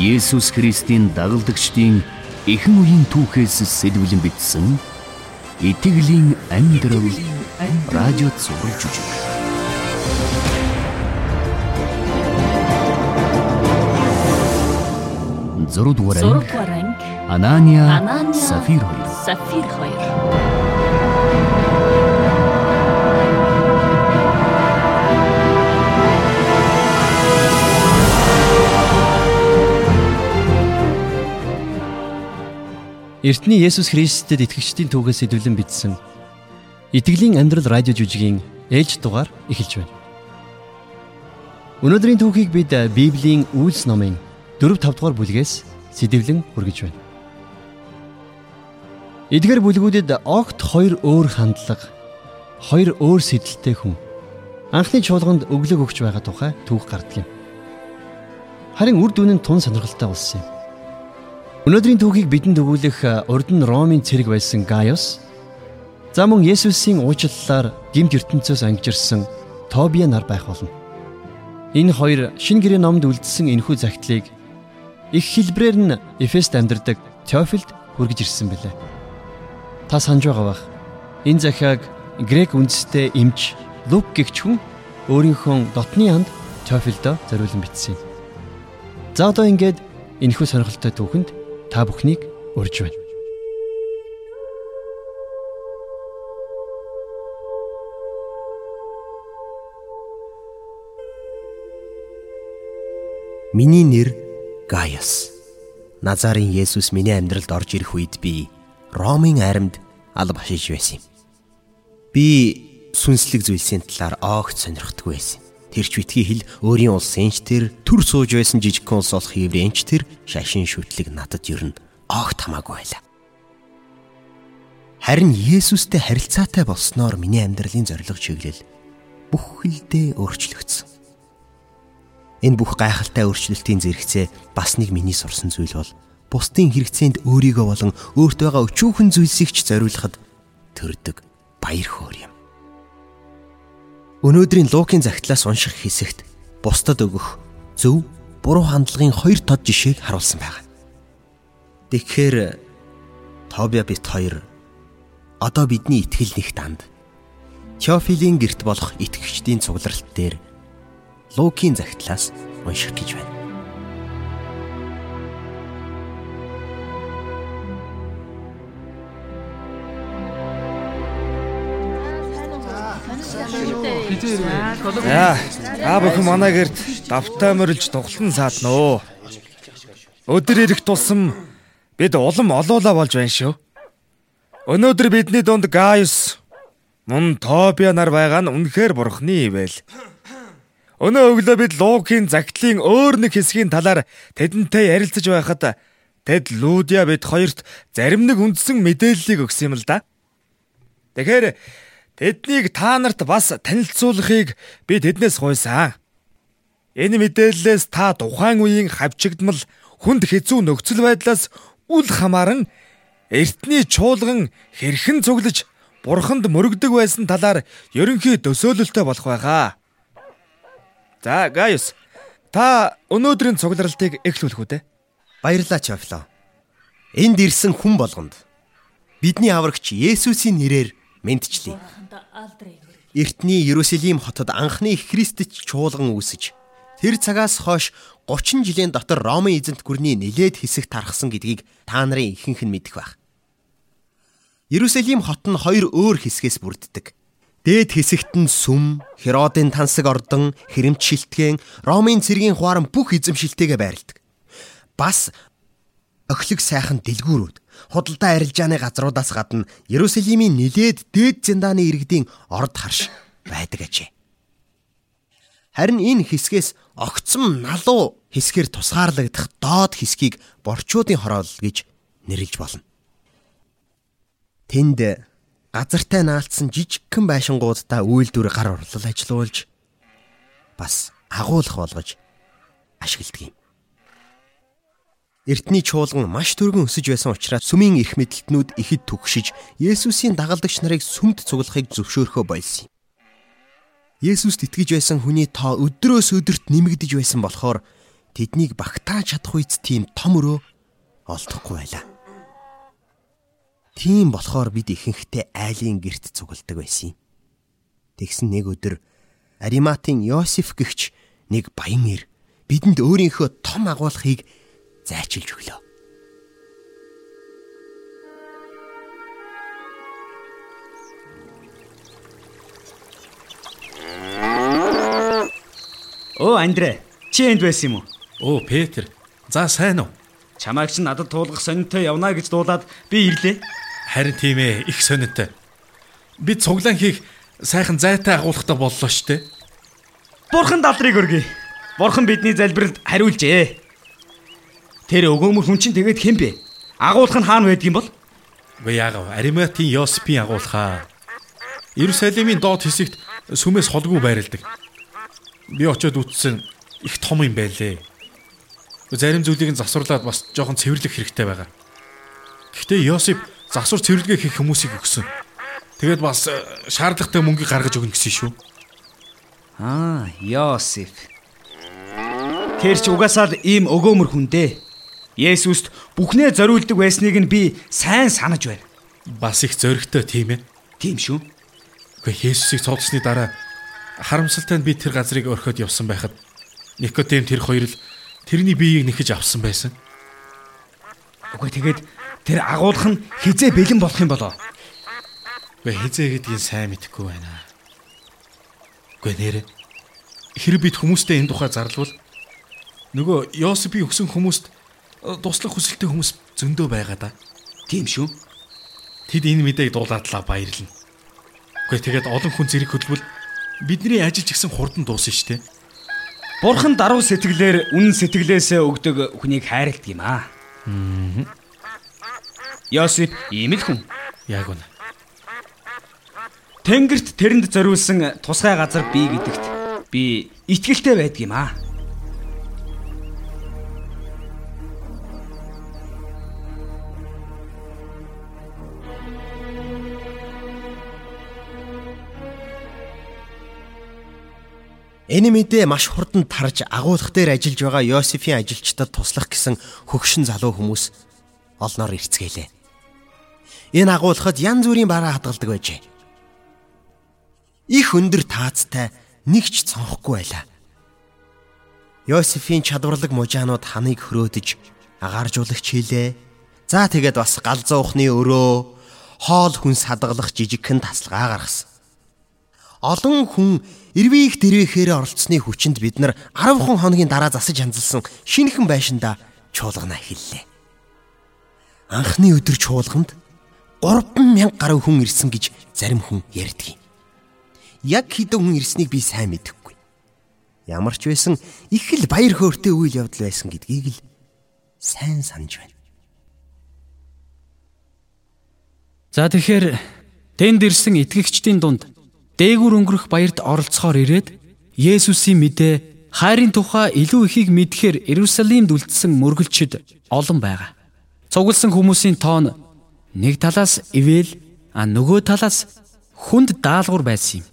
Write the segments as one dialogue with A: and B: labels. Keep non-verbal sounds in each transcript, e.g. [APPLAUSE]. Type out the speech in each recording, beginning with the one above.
A: Есүс Христийн дагалдагчдын эхэн үеийн түүхээс сэлбэлэн бичсэн Итгэлийн амьдрал радио цаураар жүжиг. Зурд дуурай. Анания Сафир хоёр.
B: Сафир хоёр.
C: Эртний Есүс Христэд итгэгчдийн түүхээс хэдвлэн бичсэн Итгэлийн амьдрал радио жүжигийн ээлж дугаар эхэлж байна. Өнөөдрийн түүхийг бид Библийн Үйлс номын 4 5 дугаар бүлгээс сэдэвлэн хүргэж байна. Эдгээр бүлгүүдэд огт хоёр өөр хандлага, хоёр өөр сэдэлтэй хүн анхны чуулганд өглөг өгч байгаа тухай түүх гардаг юм. Харин үр дүн нь тун сонирхолтой болсон юм. Өнөөдрийн түүхийг бидэнд өгүүлэх урд нь Ромын цэрэг байсан Гaius за мөн Есүсийн уучлалаар гимт ертөнцөөс ангижирсан Тобиа нар байх болно. Энэ хоёр шин гэрээ номд үлдсэн энэхүү загтлыг их хэлбрээр нь Эфест амьдардаг Теофилд хүргэж ирсэн билээ. Та санаж байгаа бах. Энэ захиаг грек үндэстэй эмч Лук гэгч хүн өөрийнхөө дотны анд Теофилдо зориулсан бичсэн. За одоо ингээд энэхүү сонирхолтой түүхэнд та бүхнийг урьж байна.
D: Миний нэр Гaius. Назарын Есүс миний амьдралд орж ирэх үед би Ромын аримд алба хашиж байсан юм. Би сүнслэг зүйлсийн талаар огт сонирхдаггүй байсан. Тэрч битгий хэл өөрийн улсынч тэр төр сууж байсан жижиг улс болох еврейнч тэр шашин шүтлэг надад ер нь огт хамаагүй байлаа. Харин Есүстэй харилцаатай болсноор миний амьдралын зорилго чиглэл бүх хэлдээ өөрчлөгдсөн. Энэ бүх гайхалтай өөрчлөлтийн зэрэгцээ бас нэг миний сурсан зүйл бол бусдын хэрэгцээнд өөрийгөө болон өөртөө байгаа өчүүхэн зүйлсийг ч зориулахад төрдөг баяр хөөр юм. Өнөөдрийн Лукийн загтлаас унших хэсэгт бусдад өгөх зөв буруу хандлагын хоёр тод жишээг харуулсан байна. Тэгэхээр Тобиа бит хоёр одоо бидний итгэл нэг данд Теофилийн герт болох итгэгчдийн цугларалт дээр Лукийн загтлаас унших гэж байна.
E: Аа бүхэн манай гэрд давтаа морилж дуглан саадна уу. Өдөр ирэх тусам бид улам олоола болж байна шүү. Өнөөдөр бидний дунд Гaius мөн Тобиа нар байгаа нь үнэхээр бурхны ивэл. Өнөө өглөө бид Лукийн загтлын өөр нэг хэсгийн талаар тэдэнтэй ярилцаж байхад тэд Лудия бид хоёрт зарим нэг үндсэн мэдээллийг өгсөн юм л да. Тэгэхээр Тэднийг та нарт бас танилцуулахыг би тэднээс гуйсан. Энэ мэдээллээс та тухайн үеийн хавчигдмал хүнд хэцүү нөхцөл байдлаас үл хамааран эртний чуулган хэрхэн цуглаж бурханд мөрөгдөг байсан талаар ерөнхий төсөөлөлтөй болох байгаа. За, Гaius. Та өнөөдрийн цугларалтыг эхлүүлэх үү?
D: Баярлалаа, Чофло. Энд ирсэн хүн болгонд бидний аврагч Есүсийн нэрээр мэдчлээ. Эртний Иерусалим хотод анхны Христч чуулган үүсэж тэр цагаас хойш 30 жилийн дотор Ромын эзэнт гүрний нэлээд хэсэг тархсан гэдгийг та нарын ихэнх нь мэдэх байх. Иерусалим хот нь хоёр өөр хэсгээс бүрддэг. Дээд хэсэгт нь сүм, Херодын тансаг ордон, хэрэмт шилтгэн, Ромын цэргийн хуаран бүх эзэмшилтэйгээ байрладаг. Бас охлог сайхан дэлгүүрүүд, худалдаа арилжааны газруудаас гадна Иерусалимийн нилээд дээд зэндааны иргэдийн орд харш байдаг ажээ. Харин энэ хэсгээс огцом налуу хэсгээр тусгаарлагдах доод хэсгийг борчуудын хороол гэж нэрлэж болно. Тэнд газартай наалтсан жижигхэн байшингуудтай үйлдвэр гар урлал ажиллуулж бас агуулах болгож ашигладаг юм. Эртний чуулган маш түргэн өсөж байсан учраас сүмийн эрх мэдэлтнүүд ихэд түгшиж Есүсийн дагалдагч нарыг сүмд цуглахыг зөвшөөрөхөө болсон юм. Есүст итгэж байсан хүний тоо өдрөөс өдөрт нэмэгдэж байсан болохоор тэднийг багтааж чадах үйц тийм том өрөө олдохгүй байлаа. Тийм болохоор бид ихэнхдээ айлын герт цугладаг байсан юм. Тэгсэн нэг өдөр Ариматын Йосеф гихч нэг баян ир бидэнд өөрийнхөө том агуулгыг зайчилж өглөө.
F: Оо Андре, чи энд байсан юм уу?
G: Оо Петр. За сайн уу?
F: Чамайг ч надад туулгах сонинтой явна гэж дуулаад би ирлээ.
G: Харин тийм ээ, их сонинтой. Би цуглаан хийх сайхан зайтай агуулгатай боллоо штэ.
F: Бурхан далдрыг өргөе. Бурхан бидний залбиралд хариулжээ. Тэр өгөөмөр хүн чинь тэгээд хэн бэ? Агуулх нь хаана байдгийн бол?
G: Вэ яагав? Ариматын Йосипийн агуулхаа. Иерусалимийн доод хэсэгт сүмээс холгүй байрладаг. Би очиод үтсэн их том юм байлээ. Зарим зүйлийг нь засварлаад бас жоохон цэвэрлэх хэрэгтэй байгаа. Гэхдээ Йосип засвар цэвэрлэгээ хийх хүмүүсийг өгсөн. Тэгээд бас э, шаардлагатай мөнгөийг гаргаж өгнө гэсэн шүү.
F: Аа, Йосип. Тэр ч угаасаа л ийм өгөөмөр хүн дээ. Есүст бүхнээ зориулдаг байсныг нь би сайн санаж байна.
G: Бас их зөрөгтэй тийм ээ.
F: Тийм шүү.
G: Гэхдээ Есүсийг цугласны дараа Харамсалтай нь би тэр газрыг орхиод явсан байхад Никодем тэр хоёр л тэрний биеийг нэхэж авсан байсан.
F: Үгүй тэгээд тэр агуулх нь хизээ бэлэн болох юм болоо.
G: Гэ хизээ гэдгийг сайн мэдэхгүй байна. Гэ нэрэ хэрэг бид хүмүүстэй энэ тухай зарлвал нөгөө Йосипийн өгсөн хүмүүст туслах хүсэлтэй хүмүүс зөндөө байгаа да.
F: Тийм шүү.
G: Тэд энэ мэдээг дуулаадлаа баярлна. Гэ тэгээд олон хүн зэрэг хөдөлбөл бидний ажил ч гэсэн хурдан дуусна шүү дээ.
F: Бурхан даруй сэтгэлээр үнэн сэтгэлээсээ өгдөг хүнийг хайрладаг юм. Аа. Йосип ийм л хүн.
G: Яг үнэ.
F: Тэнгэрт тэрэнд зориулсан тусгай газар бий гэдэгт би итгэлтэй байдаг юм аа.
D: Энэ мэдээ маш хурдан тарж агуулгах дээр ажиллаж байгаа Йосефийн ажилчдад туслах гэсэн хөгшин залуу хүмүүс олноор ирцгээлээ. Энэ агуулгад янз бүрийн бараа хадгалдаг байжээ. Их өндөр таацтай нэг ч цонхгүй байлаа. Йосефийн чадварлаг мужаанууд ханыг хөрөөдөж агааржуулагч хийлээ. За тэгээд бас галзуу ухны өрөө, хоол хүн садгалах жижигхэн тасалгаа гаргасан. Олон хүн Ирвих дэрвэхээр оролцсны хүчинд бид нар 10 хон хоногийн дараа засаж ханзалсан шинэхэн байшинда чуулгана хэллээ. Анхны өдөр чуулганд 3000 гаруй хүн ирсэн гэж зарим хүн ярьдаг юм. Яг хэдэн хүн ирснийг би сайн мэдэхгүй. Ямар ч байсан их л баяр хөөртэй үйл явдал байсан гэдгийг л сайн санаж байна.
H: За тэгэхээр тэнд ирсэн итгэгчдийн дунд дээгүр өнгөрөх баярт оролцохоор ирээд Есүсийн мэдээ хайрын тухай илүү ихийг мэдхээр Иерусалимд үлдсэн мөргөлчд олон байгаа. Цугласан хүмүүсийн тоон нэг талаас ивэл а нөгөө талаас хүнд даалгавар байсан юм.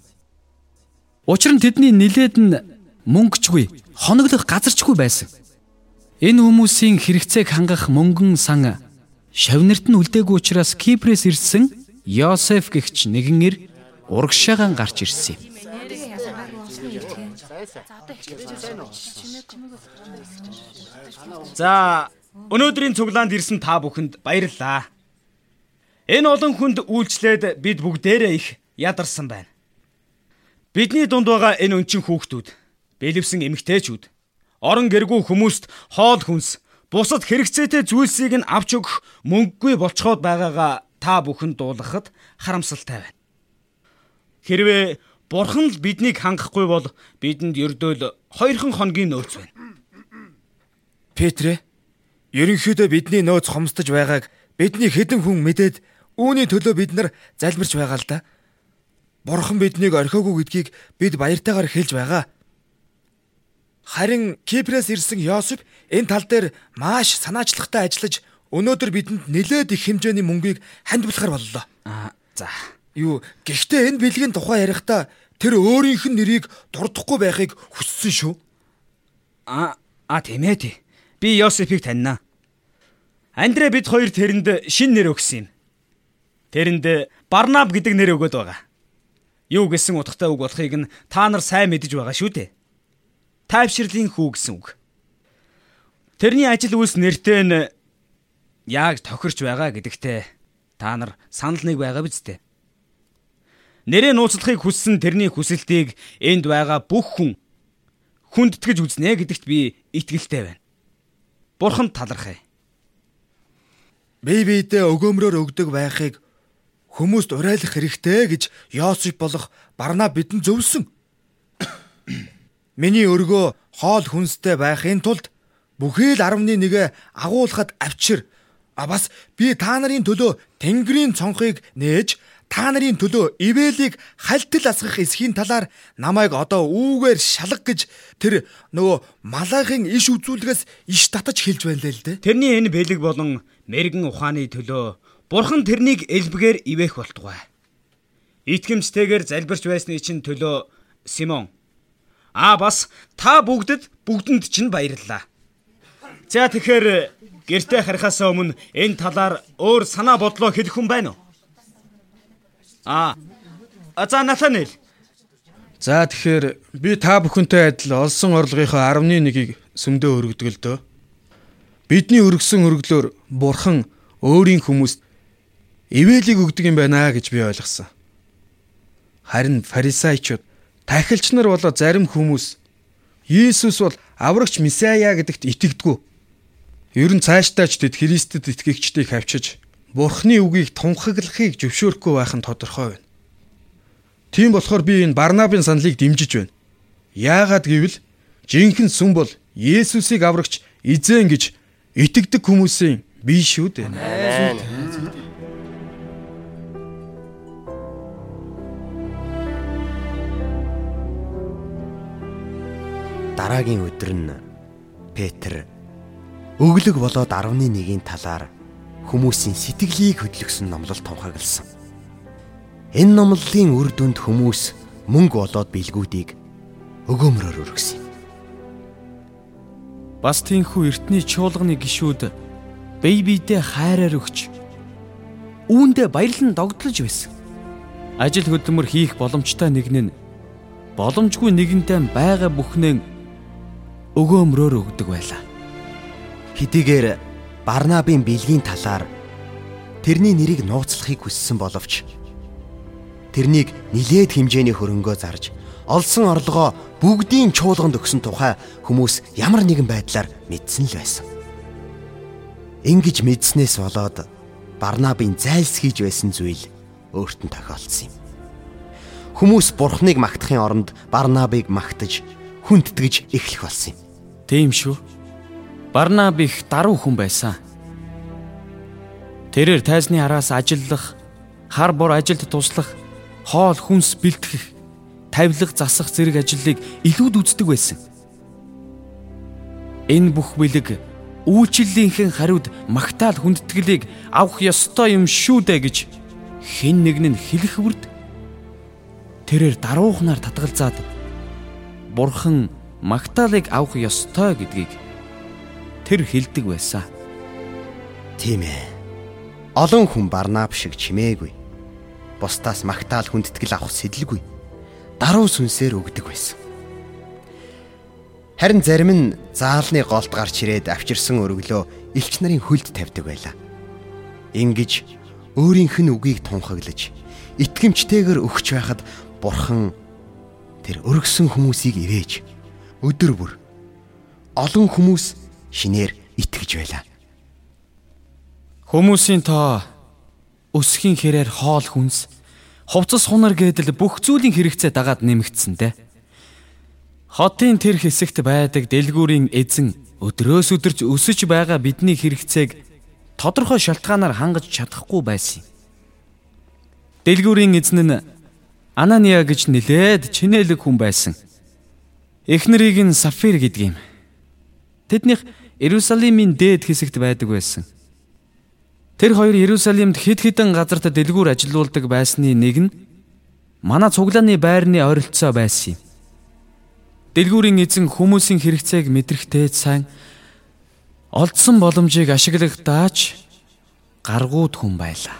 H: Учир нь тэдний нилээд нь мөнгөчгүй, хоноглох газарчгүй байсан. Энэ хүмүүсийн хэрэгцээг хангах мөнгөн сан шавнарт нь үлдээгүй учраас Кипрээс ирсэн Йосеф гэгч нэгэн ир урагшаагаан гарч ирсэн юм.
F: За өнөөдрийн цуглаанд ирсэн та бүхэнд баярлалаа. Энэ олон хүнд үйлчлээд бид бүгдээрээ их ядарсан байна. Бидний дунд байгаа энэ өнчин хүүхдүүд, бэлэвсэн эмэгтэйчүүд, орон гэргүй хүмүүст хоол хүнс, бусад хэрэгцээтэй зүйлсийг нь авч өгөх мөнгөгүй болцоход байгаагаа та бүхэн дуулгахад харамсалтай байна. Хэрвээ Бурхан л биднийг хангахгүй бол бидэнд ердөөл хоёрхан хоногийн нөөц байна.
E: Петрэ, ерөнхийдөө бидний нөөц хомсдож байгааг бидний хэдэн хүн мэдээд үүний төлөө бид нар залбирч байгаа л да. Бурхан биднийг орхиогүй гэдгийг бид баяртайгаар хэлж байгаа. Харин Кипрээс ирсэн Йосеф энэ тал дээр маш санаачлагтай ажиллаж өнөөдөр бидэнд нэлээд их хэмжээний мөнгийг ханд болохоор боллоо.
F: Аа за.
E: Юу гэхдээ энэ бэлгийн тухай ярихдаа тэр өөрийнх нь нэрийг дурдахгүй байхыг хүссэн шүү.
F: Аа А тийм ээ тий. Би Йосефийг таньнаа. Андрэ бид хоёр тэрэнд шин нэр өгсөн юм. Тэрэнд Барнаб гэдэг нэр өгöd байгаа. Юу гэсэн утгатай үг болохыг нь та нар сайн мэдэж байгаа шүү дээ. Тайвширлын хүү гэсэн үг. Тэрний ажил үйлс нэртэй нь яг тохирч байгаа гэдэгтээ та нар санал нэг байгаа биз дээ. Нэрээ нууцлахыг хүссэн тэрний хүсэлтийг энд байгаа бүх хүн хүндэтгэж үзнэ гэдэгт би итгэлтэй байна. Бурханд талархъя.
E: Бие биедээ өгөөмрөөр өгдөг байхыг хүмүүст уриалах хэрэгтэй гэж Йосеф болох Барнаб бидэнд зөвлөсөн. [COUGHS] Миний өргөө хоол хүнстэй байхын тулд бүхий л 11-гээ агуулхад авчир. А бас би та нарын төлөө Тэнгэрийн цонхыг нээж та нарын төлөө ивэлийг хальтал асгах эсхийн талаар намайг одоо үүгээр шалга гэж тэр нөгөө малайхын иш үзүүлгээс иш татаж хэлж байна л дээ.
F: Тэрний энэ бэлэг болон мэрэгэн ухааны төлөө бурхан тэрнийг элбгээр ивэх болтугай. Итгэмжтэйгээр залбирч байсны чинь төлөө Симон А бас та бүгдэд бүгдэнд чинь баярлалаа. За тэгэхээр гэртээ харихаас өмнө энэ талаар өөр санаа бодлоо хэлэх хүн байна уу? Аа. За Натанел.
I: За тэгэхээр би та бүхэнтэй адил олсон орлогынхоо 11-ийг сүмдөө өргөдөг л дөө. Бидний өргөсөн өргөлөөр бурхан өөрийн хүмүүст ивэлийг өгдөг юм байна гэж би ойлгосон. Харин фарисеучуд тахилч нар болоо зарим хүмүүс Иесус бол аврагч Месиа гэдэгт итгэдэггүй. Ер нь цаашдаач тэд Христэд итгэгчдийг хавчиж Бурхны үгийг тунхаглахыг зөвшөөрөхгүй байх нь тодорхой байна. Тийм болохоор би энэ Барнабын саналыг дэмжиж байна. Яагаад гэвэл жинхэнэ сүм бол Есүсийг аврагч эзэн гэж итгэдэг хүмүүсийн бие шүү дээ.
D: Дараагийн өдөр нь Петр өглөг болоод 11-ийн талаар хүмүүсийн сэтгэлийг хөдлөсөн номлол тунхагласан. Энэ номлолын үр дүнд хүмүүс мөнгө болоод билгүүдийг өгөөмрөөр өргөсөн.
H: Бас тийхүү эртний чуулганы гişүүд бэйбидээ хайраар өгч үүндээ баярлан догтлож байсан. Ажил хөдөлмөр хийх боломжтой нэгэн нь боломжгүй нэгэнтэй байгаа бүхнээ өгөөмрөөр өгдөг байлаа.
D: Хэдийгээр Барнабын бэлгийн талаар тэрний нэрийг нууцлахыг хүссэн боловч тэрнийг нилээд хэмжээний хөрөнгөө зарж олсон орлогоо бүгдийн чуулганд өгсөн тухай хүмүүс ямар нэгэн байдлаар мэдсэн л байсан. Ингиж мэдснээс болоод Барнабын зайлсхийж байсан зүйл өөрт нь тохиолдсон юм. Хүмүүс Бурхныг магтахын оронд Барнабыг магтаж хүндэтгэж эхлэх болсон юм.
H: Тийм шүү. Барнаб их даруй хүн байсан. Тэрээр тайзны араас ажиллах, хар бор ажилд туслах, хоол хүнс бэлтгэх, тавилга засах зэрэг ажлыг илүүд үздэг байсан. Энэ бүх бэлэг үйлчлэлийнхэн хариуд магтаал хүндэтгэлийг авах ёстой юм шүү дээ гэж хэн нэг нь хэлэх бүрд тэрээр даруухнаар татгалзаад бурхан магтаалыг авах ёстой гэдгийг тэр хилдэг байсан.
D: Тийм ээ. Олон хүн Барнаб шиг чимээгүй. Бусдаас магтаал хүндэтгэл авах сэдэлгүй. Даруй сүнсээр өгдөг байсан. Харин зарим нь заалны голд гарч ирээд авчирсан өргөлөө элч нарын хөлд тавьдаг байлаа. Ингиж өөрийнх нь үгийг тунхаглаж итгэмжтэйгээр өгч байхад бурхан тэр өргөсөн хүмүүсийг ивэж өдөр бүр олон хүмүүс шинээр итгэж байлаа.
H: Хүмүүсийн тоо өсхийн хэрээр хоол хүнс, хувцас хунар гэдэл бүх зүйлийн хэрэгцээ дагаад нэмэгдсэн дээ. Хотын тэр хэсэгт байдаг дэлгүүрийн эзэн өдрөөс өдөрч өсөж байгаа бидний хэрэгцээг тодорхой шалтгаанаар хангаж чадахгүй байсан юм. Дэлгүүрийн эзэн нь Анания гэж нэлээд чинэлэг хүн байсан. Эхнэрийг нь Сафир гэдэг юм. Тэднийх Иерусалимийн дээд хэсэгт байдаг байсан. Тэр хоёр Иерусалимд хэд хэдэн газарт дэлгүүр ажилуулдаг байсны нэг нь манай цуглааны байрны ойролцоо байсан юм. дэлгүүрийн эзэн хүмүүсийн хэрэгцээг мэдрэхтэй сайн олдсон боломжийг ашиглагдааж гаргууд хүн байлаа.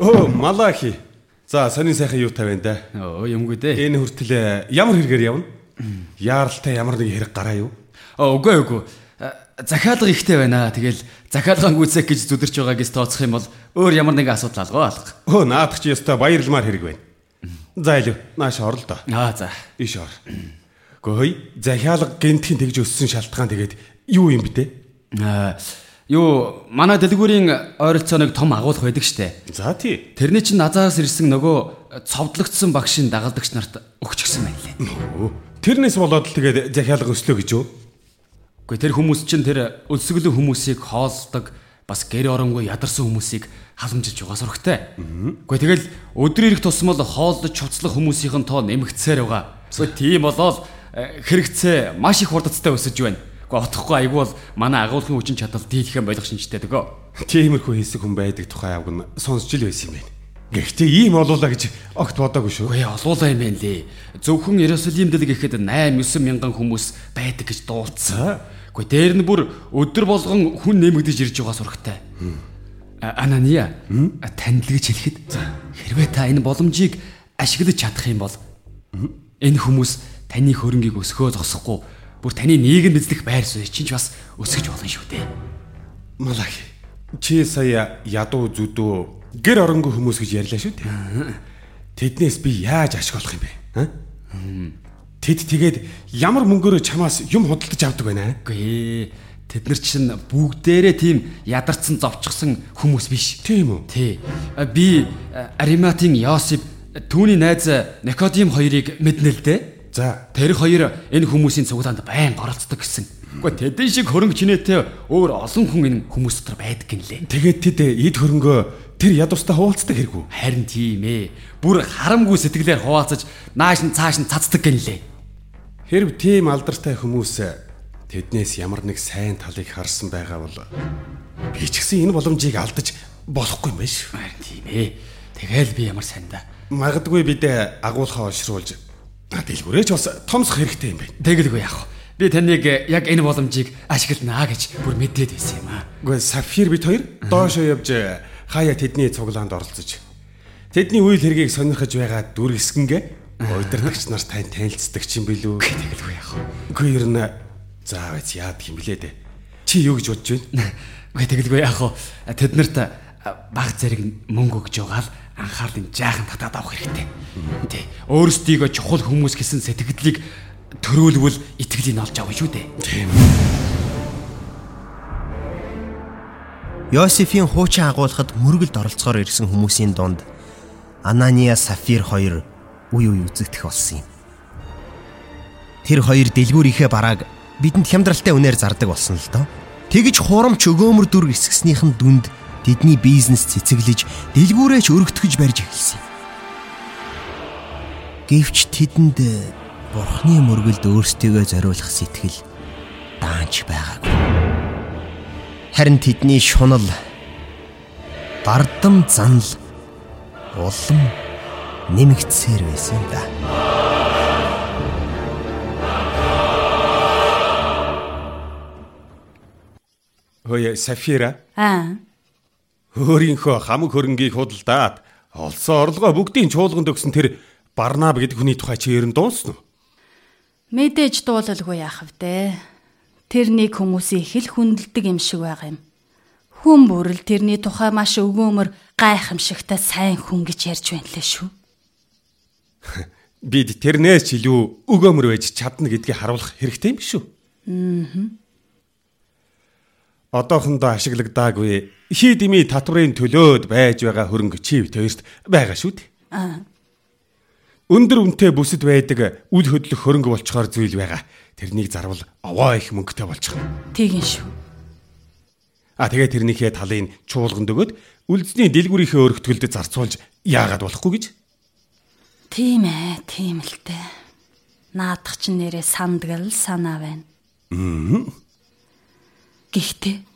J: Оо, Малахи. За, сонин сайхан юу тавина да?
A: Оо, юмгүй дээ.
J: Энэ хүртэл э, ямар хэрэгээр явна? Яаралтай ямар нэг хэрэг гараа юу?
A: Оо, үгүй үгүй. Захиалга ихтэй байна. Тэгэл захиалгаан гүйцэх гэж зүдэрч байгаагээс тооцох юм бол өөр ямар нэгэн асуудал алгаа алга.
J: Өө, наадах чи ёстой баярламаар хэрэг байна. За илүү, нааш орл доо.
A: Аа, за.
J: Иш ор. Гөөй, захиалга гентхийн тэгж өссөн шалтгаан тэгээд юу юм бэ те?
A: Аа, юу манай дэлгүүрийн ойролцоо нэг том агуулга байдаг штэ.
J: За тий.
A: Тэрний чинь назаас ирсэн нөгөө цовдлогдсон багшийн дагалдагч нарт өгч гсэн байна лээ.
J: Тэрнээс болоод л тэгээд захиалга өслөө гэж юу?
A: Гэхдээ тэр хүмүүс чинь тэр өлсгөлэн хүмүүсийг хоолдог бас гэр оронгүй ядарсан хүмүүсийг халамжилж байгаа сурагтай. Гэхдээ тэгэл өдөр ирэх тусмал хоолдож чуцлах хүмүүсийн тоо нэмэгдсээр байгаа. Гэхдээ тийм болоод хэрэгцээ маш их хурдцтай өсөж байна. Гэхдээ отохгүй айгүй бол манай агуулгын хүчин чадал дийлхэн болох шинжтэй дөгөө.
J: Тиймэрхүү хэсэг хүн байдаг тухай авг нь сонсч л байсан юм байна. Гэхдээ ийм олуулаа гэж огт бодоогүй шүү.
A: Үгүй олуулаа юм байна лээ. Зөвхөн Иерусалимд л гэхэд 8 9 мянган хүмүүс байдаг гэж дуудсан. Гэхдээ дээр нь бүр өдөр болгон хүн нэмэгдэж ирж байгаа сурагтай. Анания танд л гэж хэлэхэд хэрвээ та энэ боломжийг ашиглаж чадах юм бол энэ хүмүүс таны хөрөнгийг өсгөө зогсохгүй бүр таны нийгэм эзлэх байр суурь чинь ч бас өсгөж болно шүү дээ.
J: Малахи. Чи сая ядуу зүдүү гэр оронгүй хүмүүс гэж ярьлаа шүү дээ. Тэднээс би яаж ашиг олох юм бэ? Тэд тэгээд ямар мөнгөөрөө чамаас юм худалдаж авдаг байна?
A: Үгүй Тэд нар чинь бүгдээрээ тийм ядарсан зовчсон хүмүүс биш.
J: Тийм үү?
A: Тий. Би Ариматын Йосип түүний найз Никодим хоёрыг мэднэ л дээ.
J: За,
A: тэр хоёр энэ хүмүүсийн цуглаанд байн оролцдог гэсэн. Гэхдээ тэдэн шиг хөрөнгө чинээтэй өөр олон хүн энэ хүмүүс дотор байдаг юм лээ.
J: Тэгээд тэд эд хөрөнгөө тэр ядуустаа хуваалцдаг хэрэггүй.
A: Харин тийм ээ. Бүр харамгүй сэтгэлээр хуваалцаж нааш нь цааш нь цацдаг гэн лээ.
J: Хэрв тийм алдартай хүмүүс тэднээс ямар нэг сайн талыг харсан байгаа бол би ч гэсэн энэ боломжийг алдаж болохгүй юм байна шүү.
A: Харин тийм ээ. Тэгэл би ямар сайн да.
J: Магадгүй бид агуулхаа олшруулж дэлгүрээч бас томсох хэрэгтэй юм байна.
A: Тэгэлгүй яах вэ? Би таныг яг энэ боломжийг ашигланаа гэж бүр мэдээд байсан юм аа.
J: Гэхдээ Сафир бит хоёр доошоо явж хаяа тэдний цуглаанд оролцож тэдний үйл хэргийг сонирхож байгаа дүр хэсгэнгээ удирдагч нар тань танилцдаг ч юм билүү.
A: Тэгэлгүй яах вэ?
J: Үгүй ер нь заавал яадаг юм блэ дээ. Чи юу гэж бодож байна?
A: Үгүй тэгэлгүй яах вэ? Тэд нарт баг зэрэг мөнгө өгж байгаа л анхаарлын жаахан татаад авах хэрэгтэй. Тэ. Өөрсдийгөө чухал хүмүүс гэсэн сэтгэлдлийг төрөөлвөл итгэлийг олж авах шүү дээ.
J: Тийм.
D: Йосефийн хуучин агуулгад мөргөлд оролцохоор ирсэн хүмүүсийн дунд Анания Сафир хоёр үе үе үзэгдэх болсон юм. Тэр хоёр дэлгүүрийнхээ барааг бидэнд хямдралтай үнээр зардаг болсон л доо. Тэгж хурамч өгөөмөр дүр эсгснийхэн дүнд тэдний бизнес цэцэглэж дэлгүүрээч өргөтгөж барьж эхэлсэн. Гэвч тэдэнд бурхны мөргөлд өөрсдийгөө зориулах сэтгэл даанч байгаагүй. Харин тэдний шунал бардам занал улам нэмэгдсээр байсан да.
J: Хөөе Сафира.
B: Аа.
J: Өөрийнхөө хамаг хөрөнгийг худалдаад олсон орлогоо бүгдийн чуулганд өгсөн тэр Барнаб гэдэг хүний тухай чи ерэн дуусна уу?
B: Мэдээж дуулалгүй яах вдэ. Тэр нэг хүмүүсийн их л хүндэлдэг юм шиг байгаа юм. Хүн бүрэл тэрний тухай маш өгөөмөр гайхамшигтай сайн хүн гэж ярьж байна лээ шүү. [LAUGHS]
J: Бид тэрнээс ч илүү өгөөмөр байж чадна гэдгийг харуулах хэрэгтэй юм шүү. Аа. Одоохондоо ашиглагдаагүй хий дими татврын төлөөд байж байгаа хөрөнгө чи хоёрт байгаа шүү дээ.
B: Аа.
J: Өндөр үнэтэй бүсэд байдаг үл хөдлөх хөрөнгө болчхоор зүйл байгаа. Тэрнийг зарвал овоо их мөнгөтэй болчих.
B: Тийм шүү.
J: А тэгээ тэрнийхээ талын чуулганд өгөөд үлдсний дэлгүүрийнхээ өргөтгөлд зарцуулж яагаад болохгүй гэж?
B: Тийм ээ, тийм л дээ. Наадах чинь нэрээ сандгал санаа байна.
J: Аа.
B: Гэхдээ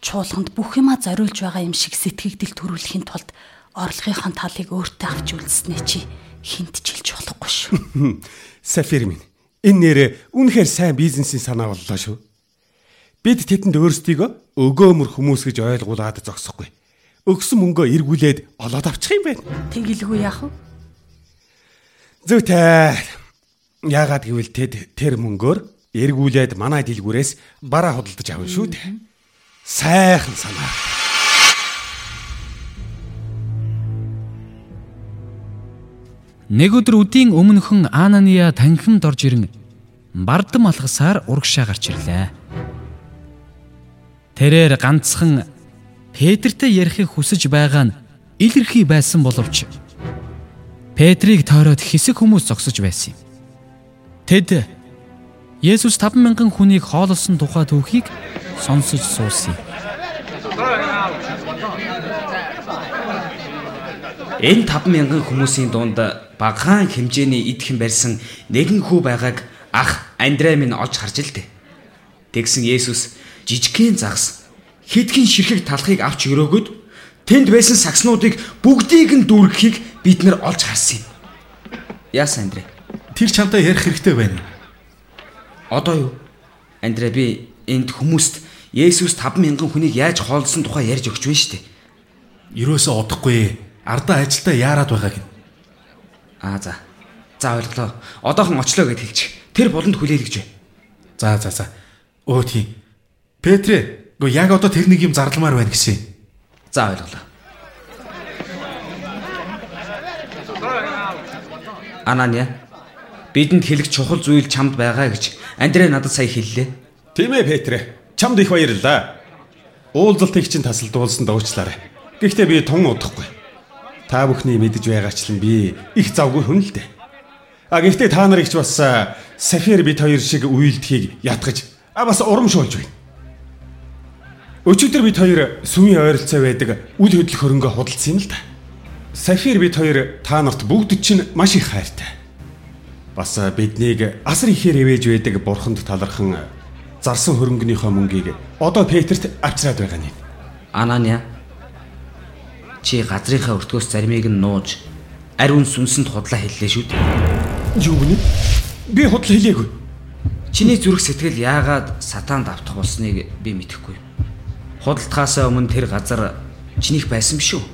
B: чуулганд бүх юма зориулж байгаа юм шиг сэтгэгдэл төрүүлэхийн тулд орлогынхон талыг өөртөө авч үлдснэ чи хинт жилж болохгүй шүү. [LAUGHS]
J: Сафир минь энэ нэрэ үнэхээр сайн бизнесийн санаа боллоо шүү. Бид тэдэнд өөрсдийгөө өгөөмөр хүмүүс гэж ойлгуулад зогсохгүй. Өгсөн мөнгөө эргүүлээд олоод авчих юм байна.
B: Тэгэлгүй яах вэ?
J: Зүйтэй. Яагаад гэвэл тэд тэр мөнгөөр эргүүлээд манай дэлгүүрээс бараа худалдаж авна шүү дээ. Сайхан санаа.
H: Нэг өдөр үдийн өмнөхөн Анания танхимд орж ирэн бардам алгасаар урагшаа гарч ирлээ. Тэрээр ганцхан Петртэй ярихыг хүсэж байгаа нь илэрхий байсан боловч Петрийг тойроод хэсэг хүмүүс зогсож байсан юм. Тэд Есүс 50000 хүнийг хооллосон тухай түүхийг сонсож суусан юм.
F: Энэ 50000 хүмүүсийн дунд багахан хэмжээний идхэн барьсан нэгэн хүү байгааг ах Андрей минь олж харж л дээ. Тэгсэн Есүс жижигхэн загас хитгэн ширхэг талхыг авч өрөөгöd тэнд байсан сагснуудыг бүгдийг нь дүүргэхийг бид нар олж харсан юм. Яасан Андрей?
G: Тэр чамтай ярих хэрэгтэй байна.
F: Одоо юу? Андрей би энд хүмүүст Есүс 50000 хүнийг яаж хоолсон тухай ярьж өгч байна шүү дээ.
G: Ерөөсөө удахгүй ардаа ажилдаа яарад байгаа гин.
F: Аа за. За ойлголоо. Одоохон очлоо гэд хэлчих. Тэр болонд хүлээлгэж бай.
G: За за за. Өө тийм. Петрэ, гоо яг одоо тэр нэг юм зарламаар байна гэсэн.
F: За ойлголоо. Анания бидэнд хэлэх чухал зүйл чамд байгаа гэж Андрей надад сая хэллээ.
J: Тийм ээ Петрэ. Чамд их баярлалаа. Уулзалтыг чинь тасалдуулсан дуучлаарай. Гэхдээ би тун удахгүй. Та бүхний мэдж байгаачлан би их завгүй хүн л дээ. А гэхдээ та нарыг ч бас Сафир бит хоёр шиг үйлдэхийг ятгаж а бас урамшуулж байна. Өчигдөр бид хоёр сүмийн ойролцоо байдаг үл хөдлөх хөрөнгө худалдсан юм л да. Сафир бит хоёр та нарт бүгд чинь маш их хайртай. Бас биднийг асар ихээр ивэж байдаг бурханд талархан зарсан хөрөнгөнийхөө мөнгийг одоо Петерт авчираад байгаа нь.
F: Анания Чи газрынхаа өртгөөс заримыг нь нууж ариун сүнсэнд худлаа хэллээ шүү дээ.
J: Юу гэнэ? Би худлаа хэлээгүй.
F: Чиний зүрх сэтгэл яагаад сатаанд автах болсныг би мэдэхгүй. Худалдахаасаа өмнө тэр газар чинийх байсан биш үү?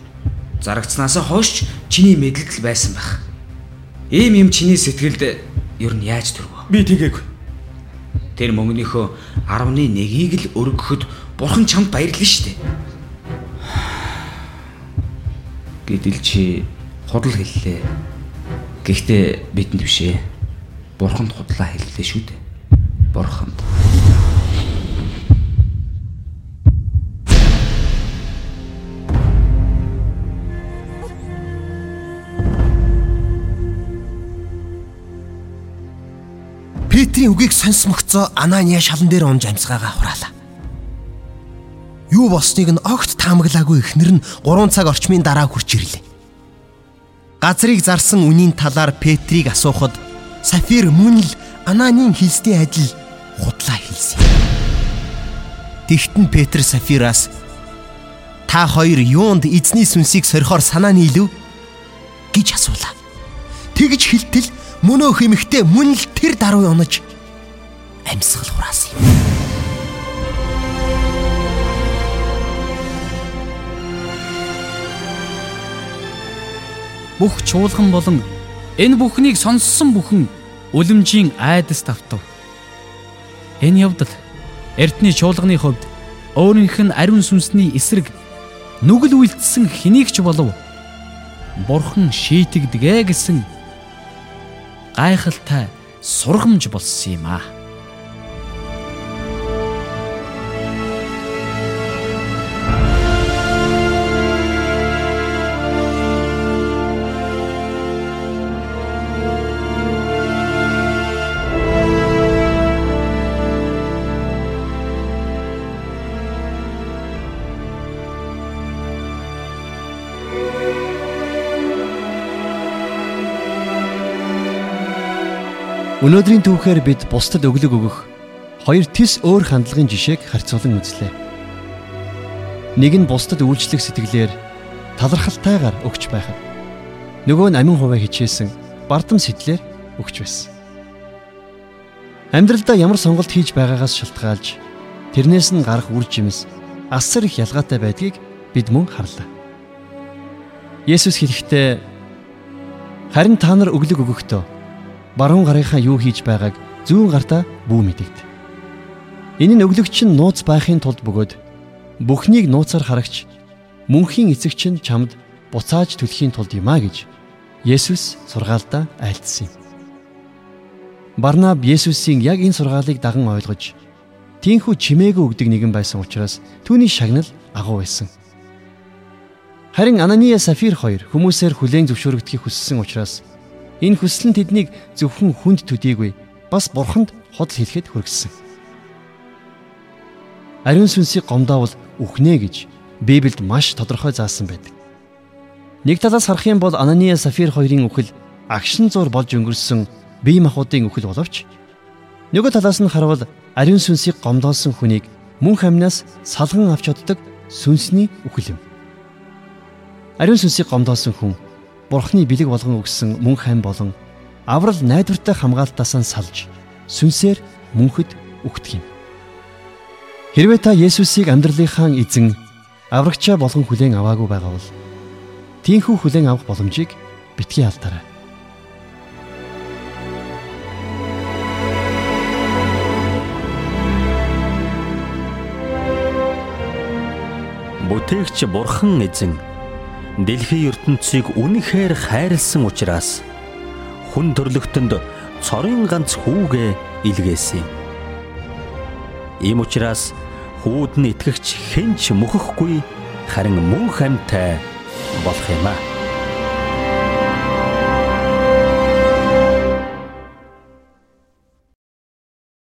F: Зарагцнаасаа хойш чиний мэдлэл байсан байх. Ийм юм чиний сэтгэлд ер нь яаж төрвөө?
J: Би тэгээгүй.
F: Тэр мөнгөнийхөө 10.1-ийг л өргөхөд бурхан чамд баярлна шүү дээ. гэдэл чи худал хэллээ. Гэхдээ бидэнд биш ээ. Бурханд худлаа хэллээ шүү дээ. Бурханд.
D: Петрийн үгийг сонсмогцоо Анания шалан дээр унж амьсгаагаа хураалаа. Юу болсныг нь огт таамаглаагүй ихнэр нь 3 цаг орчмын дараа хурж ирлээ. Газрыг зарсан үнийн талаар Петрийг асуухад Сафир мөн л Ананийн хэлсний адил худлаа хэлсэн. Тэгтэн Петр Сафираас та хоёр юунд эзний сүнсийг сорихоор санаа нийлв гэж асуулаа. Тэгж хилтэл мөнөө хэмхтээ мөн л тэр даруй унаж амьсгал хураасан юм.
H: бүх чуулган болон энэ бүхнийг сонссон бүхэн үлэмжийн айдас тавтав. Энэ явдал эртний чуулганы хувьд өөрийнх нь ариун сүнсний эсрэг нүгэл үйлдсэн хэнийг ч болов бурхан шийтгдэгэ гэсэн гайхалтай сургамж болсон юм аа.
C: Өнөөдрийн түүхээр бид бусдад өглөг өгөх хоёр тис өөр хандлагын жишээг харьцуулан үзлээ. Нэг нь бусдад үйлчлэх сэтгэлээр талархалтайгаар өгч байхад нөгөө нь амин хуваа хичээсэн бардам сэтлэр өгч байсан. Амьдралдаа ямар сонголт хийж байгаагаас шалтгаалж тэрнээс нь гарах үр жимс асар их ялгаатай байдгийг бид мөн харлаа. Есүс хэлэхдээ харин та нар өглөг өгөхдөө баруун гарынхаа юу хийж байгааг зүүн гартаа бүү мэдэгд. Энэ нь өглөгч нь нууц байхын тулд бөгөөд бүхнийг нууцаар харагч мөнхийн эцэгч нь чамд буцааж төлөхийн тулд юм а гэж Есүс сургаалдаа айлтсан юм. Барнаб Есүсийн яг энэ сургаалыг даган ойлгож тийхүү чимээгүй өгдөг нэгэн байсан учраас түүний шагнал агуу байсан. Харин Анания Сафир хоёр хүмүүсээр хүлээн зөвшөөрөгдөхийг хүссэн учраас энэ хүсэл нь тэднийг зөвхөн хүнд төдийгүй бас бурханд ходол хэлэхэд хүргэсэн. Ариун сүнсийг гомдоовол үхнэ гэж Библиэд маш тодорхой заасан байдаг. Нэг талаас харах юм бол Анания Сафир хоёрын үхэл агшин зур болж өнгөрсөн бие махбодын үхэл боловч нөгөө талаас нь харвал ариун сүнсийг гомдоолсон хүнийг мөнх амнаас салган авч чаддаг сүнсний үхэл юм. Ариун сүнсийг гомдоолсон хүн Бурхны бэлэг болгон өгсөн мөнх ам болон аврал найдвартай хамгаалтаас нь салж сүнсээр мөнхөд үхдэг юм. Хэрвээ та Есүсийг амьдралынхаа эзэн аврагчаа болгон хүлээн аваагүй байгаа бол тийхүү хүлээн авах боломжийг битгий алдаарай.
K: Бүтээгч Бурхан эзэн дэлхийн ертөнцийг үнэхээр хайрлсан учраас хүн төрлөختөнд цорын ганц хүүгээ илгээсэн юм. Ийм учраас хүүд нь итгэгч хэн ч мөхөхгүй харин мөн хамтай болох юм аа.